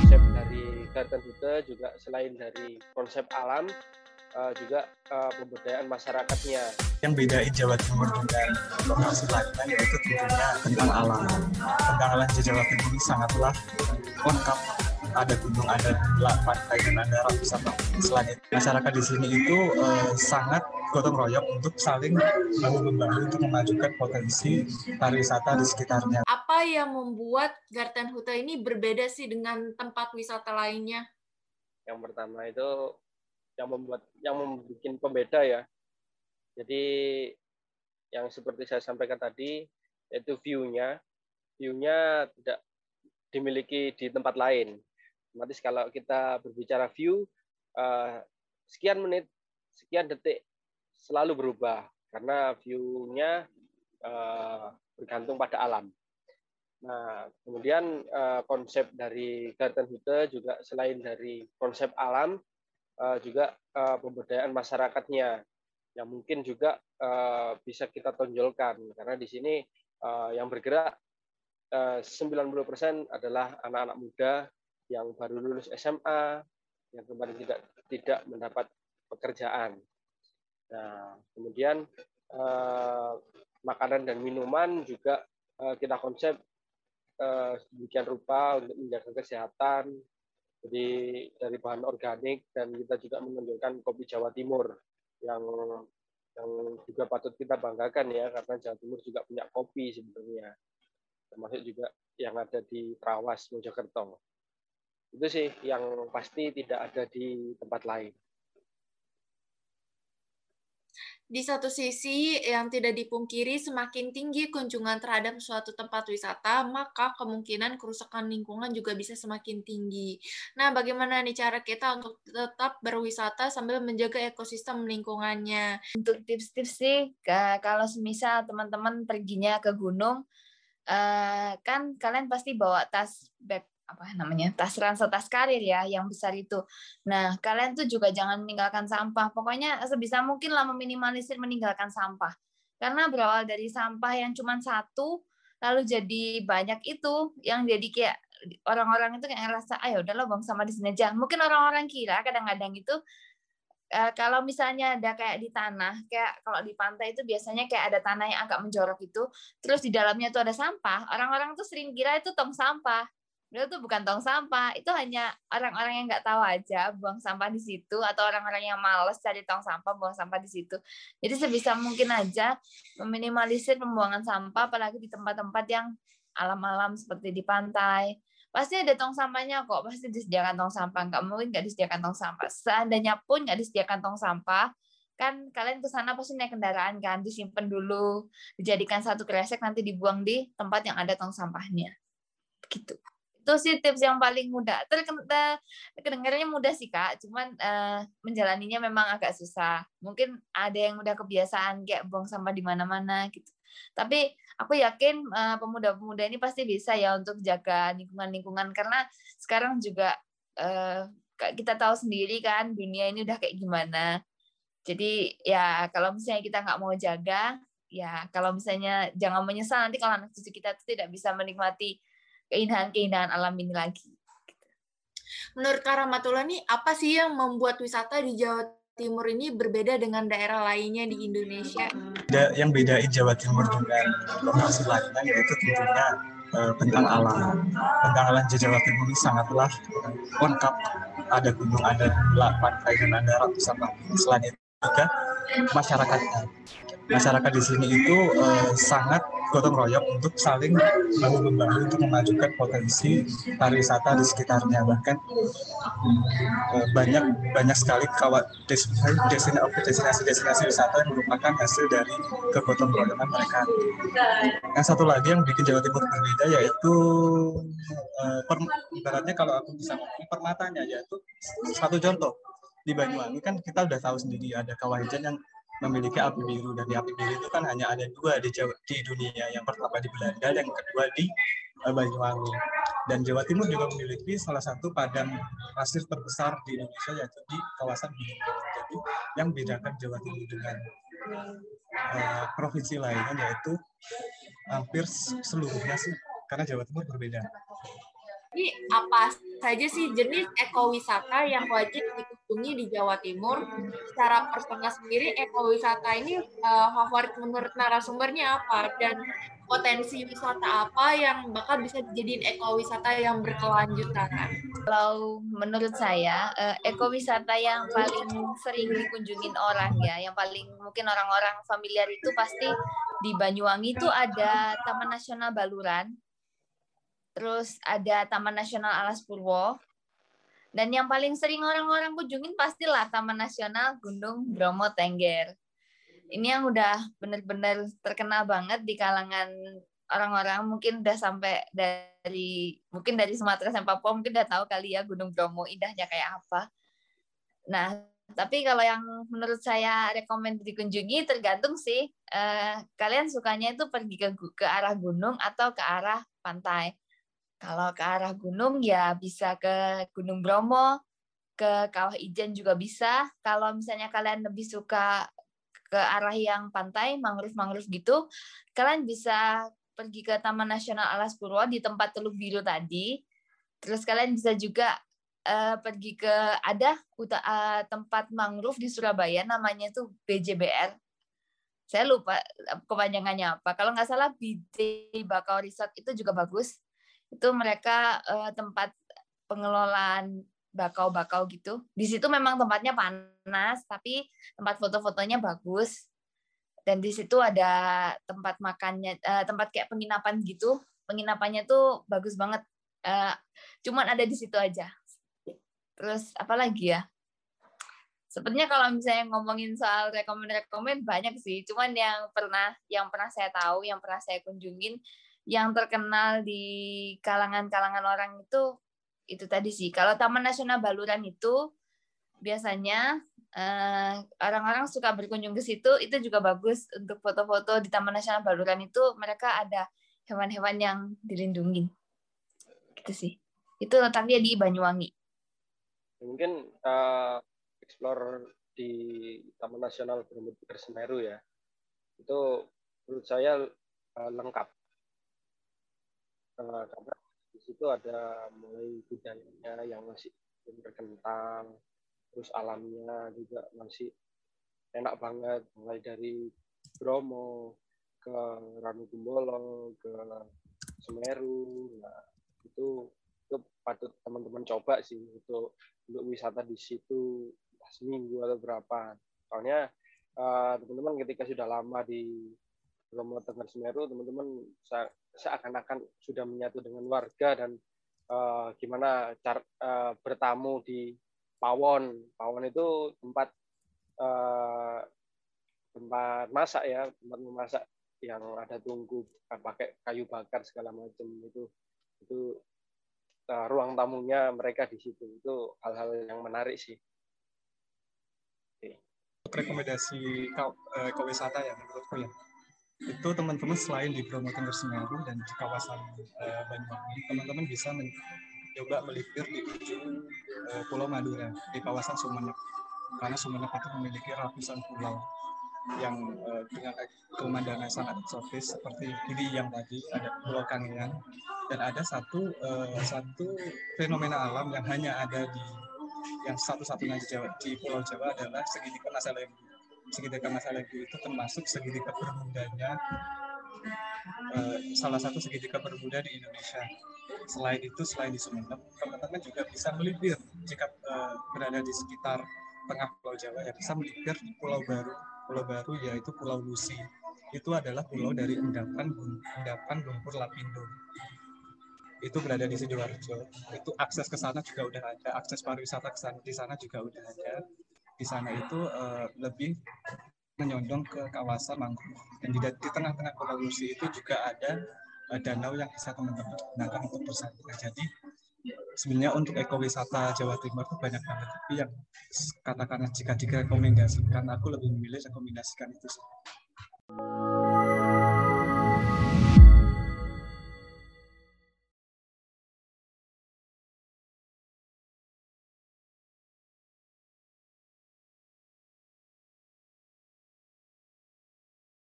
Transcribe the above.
konsep dari Garden Huta juga selain dari konsep alam uh, juga uh, pemberdayaan masyarakatnya. Yang bedain Jawa Timur dengan lokasi lainnya yaitu tentunya tentang alam. Tentang alam di Jawa Timur ini sangatlah lengkap. Ada gunung, ada pantai, dan ada ratusan Selain itu, masyarakat di sini itu uh, sangat gotong royong untuk saling bahu membahu untuk memajukan potensi pariwisata di sekitarnya. Apa yang membuat Garten Huta ini berbeda sih dengan tempat wisata lainnya? Yang pertama itu yang membuat yang membuat pembeda ya. Jadi yang seperti saya sampaikan tadi yaitu view-nya, view-nya tidak dimiliki di tempat lain. Otomatis kalau kita berbicara view, uh, sekian menit, sekian detik selalu berubah karena view-nya uh, bergantung pada alam. Nah, kemudian uh, konsep dari Garden Hute juga selain dari konsep alam, uh, juga uh, pemberdayaan masyarakatnya yang mungkin juga uh, bisa kita tonjolkan karena di sini uh, yang bergerak uh, 90% adalah anak-anak muda yang baru lulus SMA, yang kemarin tidak tidak mendapat pekerjaan. Nah, kemudian eh, makanan dan minuman juga eh, kita konsep eh, sedemikian rupa untuk menjaga kesehatan. Jadi dari bahan organik dan kita juga menunjukkan kopi Jawa Timur yang yang juga patut kita banggakan ya karena Jawa Timur juga punya kopi sebenarnya termasuk juga yang ada di Trawas Mojokerto. Itu sih yang pasti tidak ada di tempat lain. Di satu sisi, yang tidak dipungkiri semakin tinggi kunjungan terhadap suatu tempat wisata, maka kemungkinan kerusakan lingkungan juga bisa semakin tinggi. Nah, bagaimana nih cara kita untuk tetap berwisata sambil menjaga ekosistem lingkungannya? Untuk tips-tips sih, kalau semisal teman-teman perginya ke gunung, eh, kan kalian pasti bawa tas back apa namanya tas ransel tas karir ya yang besar itu. Nah kalian tuh juga jangan meninggalkan sampah. Pokoknya sebisa mungkin lah meminimalisir meninggalkan sampah. Karena berawal dari sampah yang cuma satu lalu jadi banyak itu yang jadi kayak orang-orang itu kayak ngerasa ayo udahlah bang sama di sini aja. Mungkin orang-orang kira kadang-kadang itu uh, kalau misalnya ada kayak di tanah, kayak kalau di pantai itu biasanya kayak ada tanah yang agak menjorok itu, terus di dalamnya itu ada sampah, orang-orang tuh sering kira itu tong sampah itu tuh bukan tong sampah. Itu hanya orang-orang yang nggak tahu aja buang sampah di situ atau orang-orang yang males cari tong sampah buang sampah di situ. Jadi sebisa mungkin aja meminimalisir pembuangan sampah apalagi di tempat-tempat yang alam-alam seperti di pantai. Pasti ada tong sampahnya kok pasti disediakan tong sampah. Nggak mungkin nggak disediakan tong sampah. Seandainya pun nggak disediakan tong sampah kan kalian ke sana pasti naik kendaraan kan disimpan dulu dijadikan satu kresek nanti dibuang di tempat yang ada tong sampahnya. Gitu itu sih tips yang paling mudah. Kedengarannya mudah sih kak, cuman uh, menjalaninya memang agak susah. Mungkin ada yang udah kebiasaan kayak buang sampah di mana-mana gitu. Tapi aku yakin uh, pemuda-pemuda ini pasti bisa ya untuk jaga lingkungan-lingkungan karena sekarang juga uh, kita tahu sendiri kan dunia ini udah kayak gimana. Jadi ya kalau misalnya kita nggak mau jaga, ya kalau misalnya jangan menyesal nanti kalau anak cucu kita tuh tidak bisa menikmati keindahan-keindahan alam ini lagi. Menurut Karamatullah nih, apa sih yang membuat wisata di Jawa Timur ini berbeda dengan daerah lainnya di Indonesia? Yang bedain Jawa Timur dengan lokasi lainnya yaitu tentunya uh, tentang alam. Tentang alam di Jawa Timur ini sangatlah lengkap. Ada gunung, ada pantai, dan ada ratusan Selain itu juga masyarakatnya masyarakat di sini itu uh, sangat gotong royong untuk saling bahu membahu untuk memajukan potensi pariwisata di sekitarnya bahkan uh, banyak banyak sekali kawat destinasi destinasi wisata yang merupakan hasil dari kegotong royongan mereka. Yang satu lagi yang bikin Jawa Timur berbeda yaitu uh, per, ibaratnya kalau aku bisa ngomong permatanya yaitu satu contoh di Banyuwangi kan kita udah tahu sendiri ada kawah hujan yang memiliki api biru dan api biru itu kan hanya ada dua di Jawa, di dunia yang pertama di Belanda dan yang kedua di uh, Banyuwangi. Dan Jawa Timur juga memiliki salah satu padang pasir terbesar di Indonesia yaitu di kawasan Gunung Jadi yang bedakan Jawa Timur dengan uh, provinsi lainnya yaitu hampir seluruhnya sih karena Jawa Timur berbeda. Jadi apa saja sih jenis ekowisata yang wajib dikunjungi di Jawa Timur? Secara personal sendiri ekowisata ini uh, favorit menurut narasumbernya apa dan potensi wisata apa yang bakal bisa dijadiin ekowisata yang berkelanjutan? Kalau menurut saya, eh, ekowisata yang paling sering dikunjungin orang ya, yang paling mungkin orang-orang familiar itu pasti di Banyuwangi itu ada Taman Nasional Baluran, terus ada Taman Nasional Alas Purwo, dan yang paling sering orang-orang kunjungin pastilah Taman Nasional Gunung Bromo Tengger ini yang udah benar-benar terkenal banget di kalangan orang-orang mungkin udah sampai dari mungkin dari Sumatera sampai Papua mungkin udah tahu kali ya Gunung Bromo indahnya kayak apa. Nah, tapi kalau yang menurut saya rekomend dikunjungi tergantung sih eh, kalian sukanya itu pergi ke ke arah gunung atau ke arah pantai. Kalau ke arah gunung ya bisa ke Gunung Bromo, ke Kawah Ijen juga bisa. Kalau misalnya kalian lebih suka ke arah yang pantai, mangrove-mangrove gitu, kalian bisa pergi ke Taman Nasional Alas Purwo di tempat Teluk Biru tadi. Terus kalian bisa juga uh, pergi ke ada uh, tempat mangrove di Surabaya namanya itu BJBR. Saya lupa kepanjangannya apa. Kalau nggak salah BJ Bakau Resort itu juga bagus. Itu mereka uh, tempat pengelolaan bakau-bakau gitu. Di situ memang tempatnya panas, tapi tempat foto-fotonya bagus. Dan di situ ada tempat makannya, uh, tempat kayak penginapan gitu. Penginapannya tuh bagus banget. Uh, cuman ada di situ aja. Terus apa lagi ya? Sebenarnya kalau misalnya ngomongin soal rekomend-rekomend banyak sih. Cuman yang pernah yang pernah saya tahu, yang pernah saya kunjungin, yang terkenal di kalangan-kalangan orang itu itu tadi sih. Kalau Taman Nasional Baluran itu biasanya eh, orang-orang suka berkunjung ke situ. Itu juga bagus untuk foto-foto di Taman Nasional Baluran itu. Mereka ada hewan-hewan yang dilindungi. Gitu sih. Itu letaknya di Banyuwangi. Mungkin uh, explore di Taman Nasional Borobudur Semeru ya. Itu menurut saya uh, lengkap. Uh, karena situ ada mulai budayanya yang masih berkentang, terus alamnya juga masih enak banget, mulai dari Bromo ke Ranukumbolo ke Semeru, nah itu itu patut teman-teman coba sih untuk untuk wisata di situ seminggu atau berapa. Soalnya uh, teman-teman ketika sudah lama di Bromo Tengger Semeru, teman-teman seakan-akan sudah menyatu dengan warga dan uh, gimana cara uh, bertamu di Pawon. Pawon itu tempat uh, tempat masak ya, tempat memasak yang ada tungku pakai kayu bakar segala macam itu itu uh, ruang tamunya mereka di situ itu hal-hal yang menarik sih. Rekomendasi ekowisata ya menurutku ya itu teman-teman selain di Bromo Tengger Semeru dan di kawasan uh, Banyuwangi, teman-teman bisa mencoba melipir di ujung uh, Pulau Madura di kawasan Sumeneb. Karena Sumeneb itu memiliki ratusan pulau yang uh, dengan pemandangan sangat eksotis seperti ini yang tadi ada Pulau Kangean dan ada satu uh, satu fenomena alam yang hanya ada di yang satu-satunya di Jawa di Pulau Jawa adalah segitiga Masalembu segitiga masalah itu termasuk segitiga bermudanya uh, salah satu segitiga bermuda di Indonesia. Selain itu, selain di Sumeneb, teman-teman juga bisa melipir jika uh, berada di sekitar tengah Pulau Jawa ya bisa melipir di Pulau Baru. Pulau Baru yaitu Pulau Lusi. Itu adalah pulau dari endapan endapan lumpur lapindo. Itu berada di sidoarjo. Itu akses ke sana juga udah ada, akses pariwisata ke sana di sana juga udah ada di sana itu uh, lebih menyondong ke kawasan mangrove dan di, di tengah-tengah Pulau Lusi itu juga ada uh, danau yang bisa teman-teman gunakan untuk bersantai. Jadi sebenarnya untuk ekowisata Jawa Timur itu banyak banget tapi yang katakanlah jika direkomendasikan aku lebih memilih rekomendasikan itu sih.